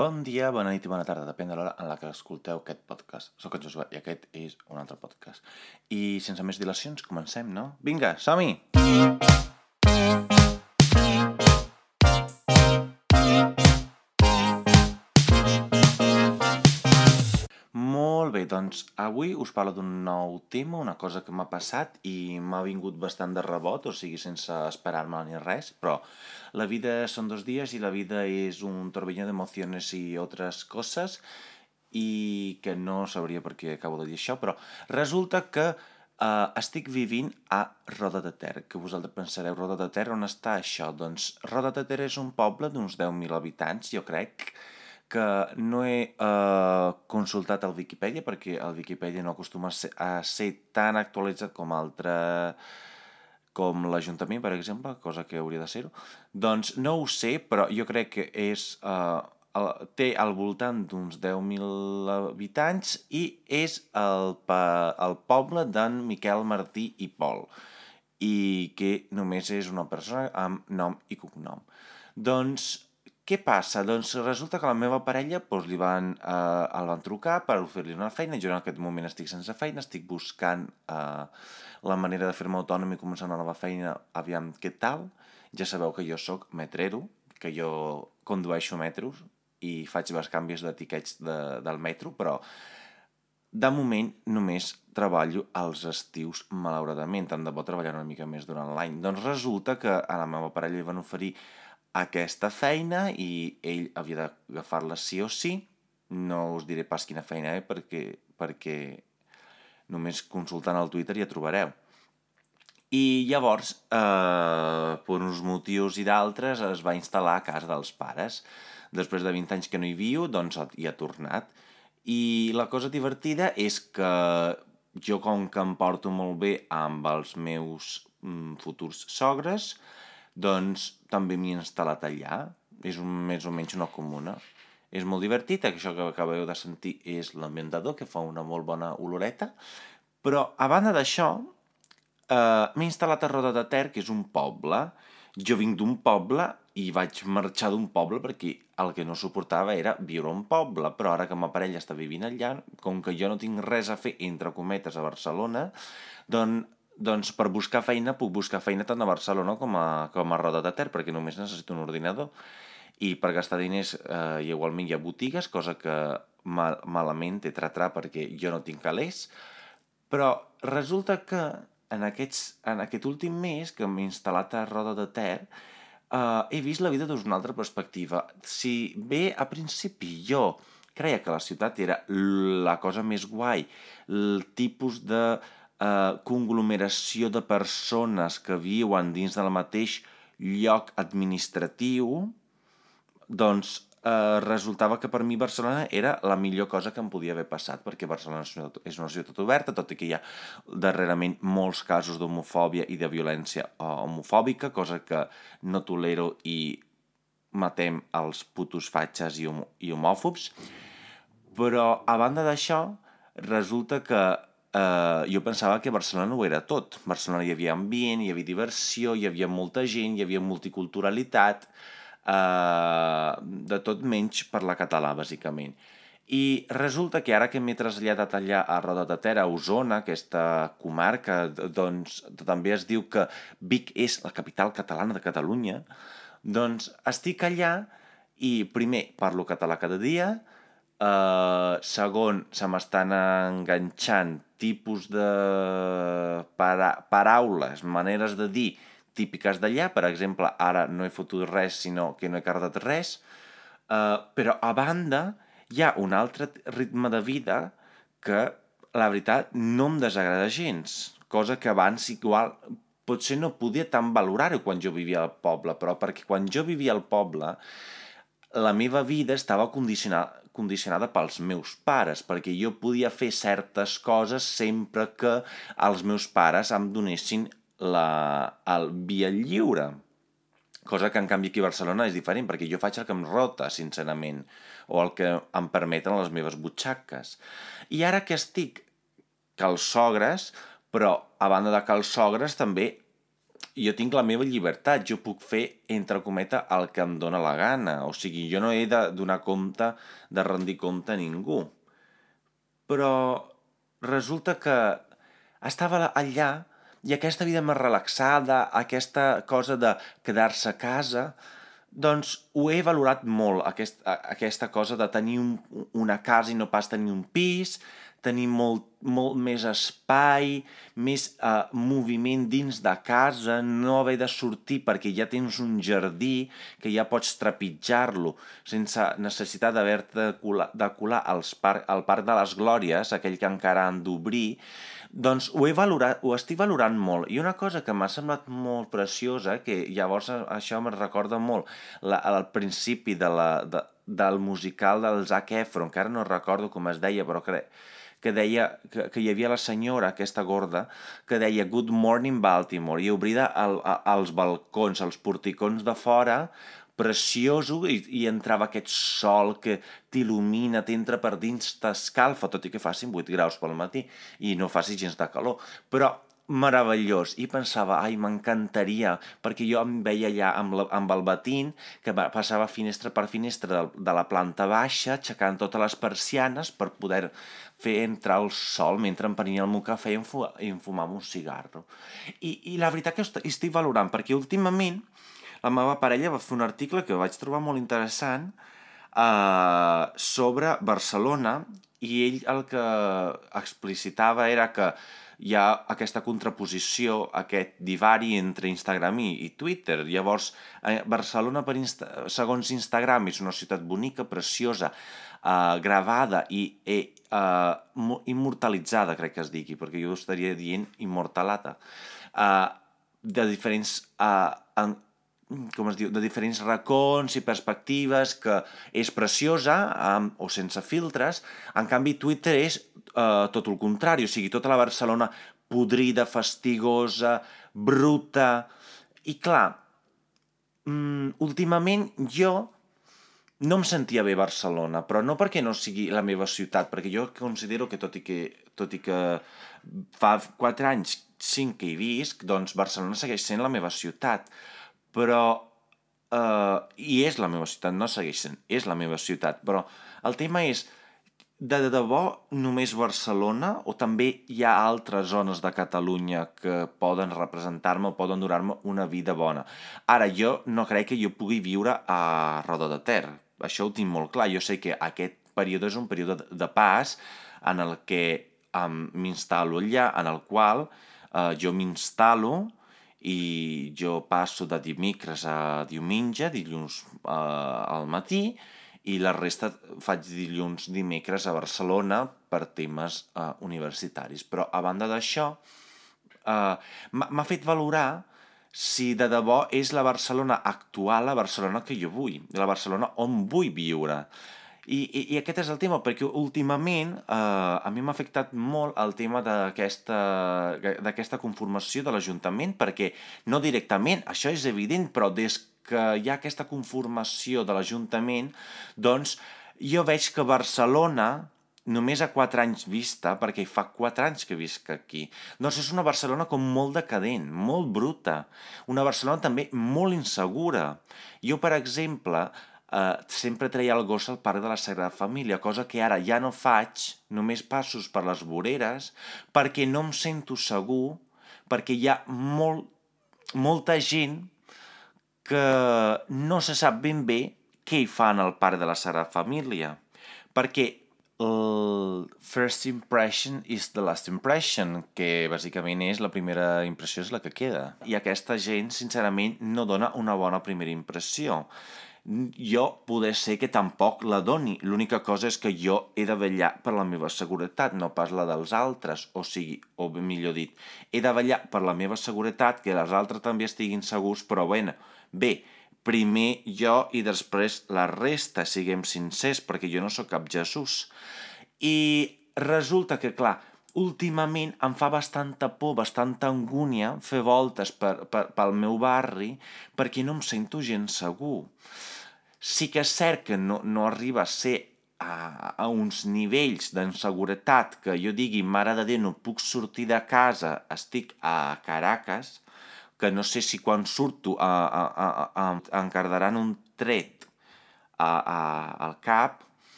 Bon dia, bona nit i bona tarda, depèn de l'hora en la que escolteu aquest podcast. Soc en Josué i aquest és un altre podcast. I sense més dilacions, comencem, no? Vinga, som-hi! Doncs avui us parlo d'un nou tema, una cosa que m'ha passat i m'ha vingut bastant de rebot, o sigui, sense esperar-me ni res, però la vida són dos dies i la vida és un torbellino d'emocions i altres coses i que no sabria per què acabo de dir això, però resulta que uh, estic vivint a Roda de Ter, que vosaltres pensareu, Roda de Ter, on està això? Doncs Roda de Ter és un poble d'uns 10.000 habitants, jo crec, no he eh, consultat el Wikipedia perquè el Wikipedia no acostuma a ser, a ser tan actualitzat com altre com l'Ajuntament, per exemple, cosa que hauria de ser-ho. Doncs no ho sé, però jo crec que és, eh, el, té al voltant d'uns 10.000 habitants i és el, el poble d'en Miquel Martí i Pol i que només és una persona amb nom i cognom. Doncs què passa? Doncs resulta que la meva parella doncs, li van, eh, el van trucar per oferir-li una feina. Jo en aquest moment estic sense feina, estic buscant eh, la manera de fer-me autònom i començar una nova feina, aviam què tal. Ja sabeu que jo sóc metrero, que jo condueixo metros i faig els canvis d'etiquets de, del metro, però de moment només treballo als estius, malauradament. Tant de bo treballar una mica més durant l'any. Doncs resulta que a la meva parella li van oferir aquesta feina i ell havia d'agafar-la sí o sí. No us diré pas quina feina eh, perquè, perquè només consultant el Twitter ja trobareu. I llavors, eh, per uns motius i d'altres, es va instal·lar a casa dels pares. Després de 20 anys que no hi viu, doncs hi ha tornat. I la cosa divertida és que jo, com que em porto molt bé amb els meus mm, futurs sogres, doncs també m'hi he instal·lat allà. És un, més o menys una comuna. És molt divertit, això que acabeu de sentir és l'ambientador, que fa una molt bona oloreta, però a banda d'això, eh, m'he instal·lat a Roda de Ter, que és un poble. Jo vinc d'un poble i vaig marxar d'un poble perquè el que no suportava era viure un poble, però ara que ma parella està vivint allà, com que jo no tinc res a fer, entre cometes, a Barcelona, doncs doncs per buscar feina puc buscar feina tant a Barcelona com a, com a Roda de Ter, perquè només necessito un ordinador. I per gastar diners eh, igualment hi ha botigues, cosa que mal, malament he tratrà perquè jo no tinc calés, però resulta que en, aquests, en aquest últim mes que m'he instal·lat a Roda de Ter, eh, he vist la vida des d'una altra perspectiva. Si bé a principi jo creia que la ciutat era la cosa més guai, el tipus de eh, conglomeració de persones que viuen dins del mateix lloc administratiu, doncs eh, resultava que per mi Barcelona era la millor cosa que em podia haver passat, perquè Barcelona és una ciutat oberta, tot i que hi ha darrerament molts casos d'homofòbia i de violència eh, homofòbica, cosa que no tolero i matem els putos fatxes i, hom i homòfobs. Però, a banda d'això, resulta que eh, jo pensava que Barcelona ho era tot. Barcelona hi havia ambient, hi havia diversió, hi havia molta gent, hi havia multiculturalitat, eh, de tot menys per la català, bàsicament. I resulta que ara que m'he traslladat allà a Roda de Ter, a Osona, aquesta comarca, doncs també es diu que Vic és la capital catalana de Catalunya, doncs estic allà i primer parlo català cada dia, Uh, segon, se m'estan enganxant tipus de para paraules, maneres de dir típiques d'allà. Per exemple, ara no he fotut res, sinó que no he cardat res. Uh, però, a banda, hi ha un altre ritme de vida que, la veritat, no em desagrada gens. Cosa que abans igual potser no podia tan valorar-ho quan jo vivia al poble, però perquè quan jo vivia al poble la meva vida estava condicionada, condicionada pels meus pares, perquè jo podia fer certes coses sempre que els meus pares em donessin la, el via lliure. Cosa que, en canvi, aquí a Barcelona és diferent, perquè jo faig el que em rota, sincerament, o el que em permeten les meves butxaques. I ara que estic que els sogres, però a banda de que els sogres també jo tinc la meva llibertat, jo puc fer, entre cometa, el que em dóna la gana. O sigui, jo no he de donar compte, de rendir compte a ningú. Però resulta que estava allà i aquesta vida més relaxada, aquesta cosa de quedar-se a casa, doncs ho he valorat molt, aquest, aquesta cosa de tenir un, una casa i no pas tenir un pis, tenir molt, molt més espai, més eh, moviment dins de casa, no haver de sortir perquè ja tens un jardí que ja pots trepitjar-lo sense necessitat d'haver-te de colar, de colar als par al Parc de les Glòries, aquell que encara han d'obrir, doncs ho he valorat, ho estic valorant molt. I una cosa que m'ha semblat molt preciosa, que llavors això me'n recorda molt la, al principi de la, de, del musical del Zac Efron, que ara no recordo com es deia, però crec que deia que, que hi havia la senyora, aquesta gorda, que deia Good Morning Baltimore, i obrida el, els balcons, els porticons de fora, precioso i, i entrava aquest sol que t'il·lumina, t'entra per dins, t'escalfa, tot i que facin 8 graus pel matí i no faci gens de calor. Però meravellós. I pensava, ai, m'encantaria perquè jo em veia allà amb, la, amb el batín que passava finestra per finestra de, de la planta baixa aixecant totes les persianes per poder fer entrar el sol mentre em prenia el meu cafè i em, fu em fumava un cigarro. I, i la veritat que estic valorant perquè últimament la meva parella va fer un article que vaig trobar molt interessant eh, sobre Barcelona i ell el que explicitava era que hi ha aquesta contraposició, aquest divari entre Instagram i, i Twitter. Llavors, eh, Barcelona, per Insta segons Instagram, és una ciutat bonica, preciosa, eh, gravada i eh, eh, immortalitzada, crec que es digui, perquè jo estaria dient immortalata, eh, de diferents eh, en, com es diu, de diferents racons i perspectives, que és preciosa amb, o sense filtres. En canvi, Twitter és eh, tot el contrari, o sigui, tota la Barcelona podrida, fastigosa, bruta... I clar, mm, últimament jo no em sentia bé Barcelona, però no perquè no sigui la meva ciutat, perquè jo considero que tot i que, tot i que fa 4 anys, 5 que hi visc, doncs Barcelona segueix sent la meva ciutat però... Uh, I és la meva ciutat, no segueix sent, és la meva ciutat, però el tema és, de debò només Barcelona o també hi ha altres zones de Catalunya que poden representar-me o poden donar-me una vida bona? Ara, jo no crec que jo pugui viure a Roda de Ter, això ho tinc molt clar, jo sé que aquest període és un període de pas en el que um, m'instal·lo allà, en el qual uh, jo m'instal·lo i jo passo de dimecres a diumenge, dilluns eh, al matí, i la resta faig dilluns, dimecres a Barcelona per temes eh, universitaris. Però a banda d'això, eh, m'ha fet valorar si de debò és la Barcelona actual la Barcelona que jo vull, la Barcelona on vull viure. I, i, I aquest és el tema, perquè últimament eh, a mi m'ha afectat molt el tema d'aquesta conformació de l'Ajuntament, perquè no directament, això és evident, però des que hi ha aquesta conformació de l'Ajuntament, doncs jo veig que Barcelona, només a 4 anys vista, perquè fa 4 anys que visc aquí, doncs és una Barcelona com molt decadent, molt bruta, una Barcelona també molt insegura. Jo, per exemple, eh, sempre treia el gos al parc de la Sagrada Família, cosa que ara ja no faig, només passos per les voreres, perquè no em sento segur, perquè hi ha molt, molta gent que no se sap ben bé què hi fan al parc de la Sagrada Família, perquè el first impression is the last impression, que bàsicament és la primera impressió és la que queda. I aquesta gent, sincerament, no dona una bona primera impressió jo poder ser que tampoc la doni. L'única cosa és que jo he de vetllar per la meva seguretat, no pas la dels altres, o sigui, o millor dit, he de vetllar per la meva seguretat, que les altres també estiguin segurs, però bueno, bé, primer jo i després la resta, siguem sincers, perquè jo no sóc cap Jesús. I resulta que, clar, últimament em fa bastanta por, bastanta angúnia fer voltes per, per, pel meu barri perquè no em sento gens segur. Sí que és cert que no, no arriba a ser a, a uns nivells d'inseguretat que jo digui, mare de Déu, no puc sortir de casa, estic a Caracas, que no sé si quan surto a, a, a, a, encardaran un tret a, a, al cap,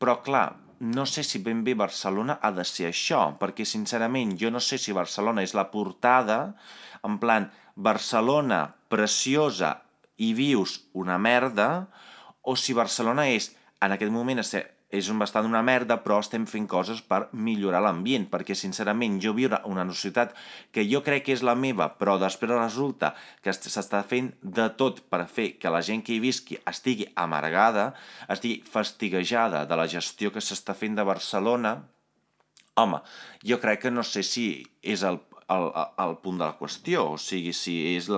però clar, no sé si ben bé Barcelona ha de ser això, perquè sincerament jo no sé si Barcelona és la portada, en plan, Barcelona preciosa i vius una merda, o si Barcelona és, en aquest moment, és bastant una merda, però estem fent coses per millorar l'ambient, perquè sincerament jo viure una ciutat que jo crec que és la meva, però després resulta que s'està fent de tot per fer que la gent que hi visqui estigui amargada, estigui fastiguejada de la gestió que s'està fent de Barcelona, home, jo crec que no sé si és el, el, el punt de la qüestió, o sigui, si és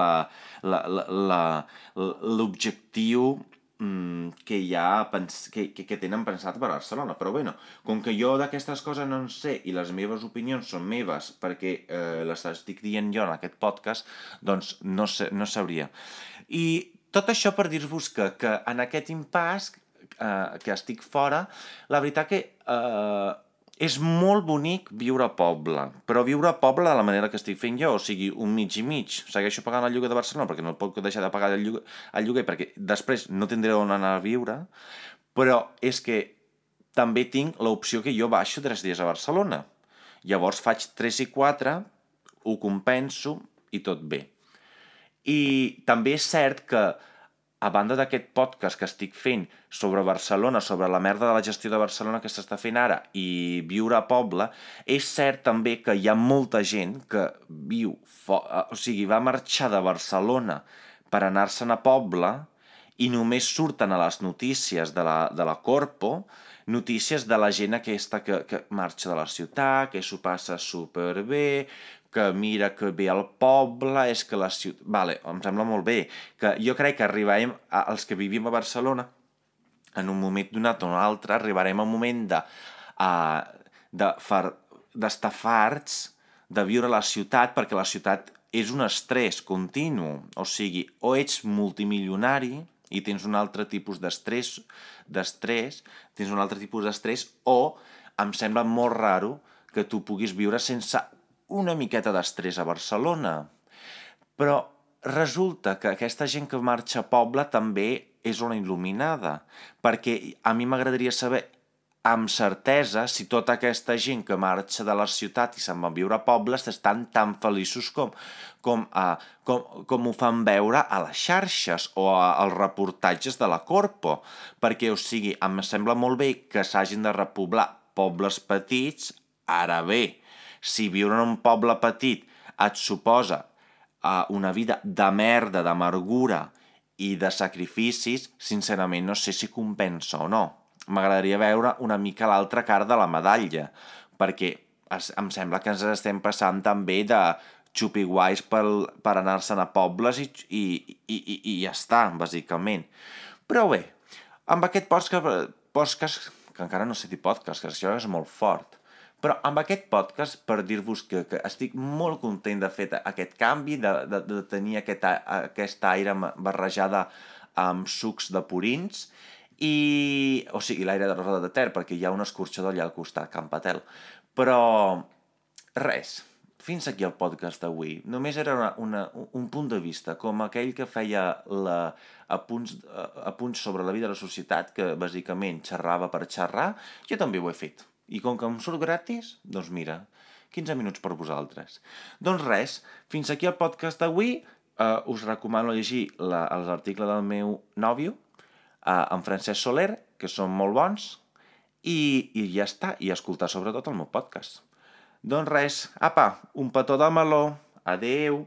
l'objectiu que ja pens que, que, que tenen pensat per Barcelona. Però bueno, com que jo d'aquestes coses no en sé i les meves opinions són meves perquè eh, les estic dient jo en aquest podcast, doncs no, sé, no sabria. I tot això per dir-vos que, que en aquest impàs eh, que estic fora, la veritat que eh, és molt bonic viure a poble, però viure a poble de la manera que estic fent jo, o sigui, un mig i mig. Segueixo pagant el lloguer de Barcelona perquè no puc deixar de pagar el lloguer, el lloguer perquè després no tindré on anar a viure, però és que també tinc l'opció que jo baixo tres dies a Barcelona. Llavors faig 3 i 4, ho compenso i tot bé. I també és cert que a banda d'aquest podcast que estic fent sobre Barcelona, sobre la merda de la gestió de Barcelona que s'està fent ara i viure a poble, és cert també que hi ha molta gent que viu, eh, o sigui, va marxar de Barcelona per anar-se'n a poble i només surten a les notícies de la, de la Corpo notícies de la gent aquesta que, que marxa de la ciutat, que s'ho passa superbé, que mira que ve al poble, és que la ciutat... Vale, em sembla molt bé, que jo crec que arribarem, a, els que vivim a Barcelona, en un moment donat o un altre, arribarem a un moment de, uh, de d'estar farts de viure a la ciutat, perquè la ciutat és un estrès continu. O sigui, o ets multimilionari i tens un altre tipus d'estrès, d'estrès, tens un altre tipus d'estrès, o em sembla molt raro que tu puguis viure sense una miqueta d'estrès a Barcelona. Però resulta que aquesta gent que marxa a poble també és una il·luminada, perquè a mi m'agradaria saber amb certesa si tota aquesta gent que marxa de la ciutat i se'n va viure a pobles estan tan feliços com, com, uh, com, com ho fan veure a les xarxes o a, als reportatges de la Corpo. Perquè, o sigui, em sembla molt bé que s'hagin de repoblar pobles petits, ara bé, si viure en un poble petit et suposa uh, una vida de merda, d'amargura i de sacrificis, sincerament no sé si compensa o no. M'agradaria veure una mica l'altra cara de la medalla, perquè es, em sembla que ens estem passant també de xupiguais per, per anar-se'n a pobles i, i, i, i, i ja està, bàsicament. Però bé, amb aquest podcast, podcast que encara no sé dir podcast, que això és molt fort, però amb aquest podcast, per dir-vos que, que estic molt content de fer aquest canvi, de, de, de tenir aquest, aquest aire barrejada amb sucs de purins, i, o sigui, l'aire de Rosa de Ter, perquè hi ha un escorxador allà al costat, Can Patel. Però, res, fins aquí el podcast d'avui. Només era una, una, un punt de vista, com aquell que feia la, apunts, apunts sobre la vida de la societat, que bàsicament xerrava per xerrar, jo també ho he fet. I com que em surt gratis, doncs mira, 15 minuts per vosaltres. Doncs res, fins aquí el podcast d'avui. Uh, us recomano llegir la, els articles del meu nòvio, uh, en Francesc Soler, que són molt bons, i, i ja està, i escoltar sobretot el meu podcast. Doncs res, apa, un petó de meló, adeu!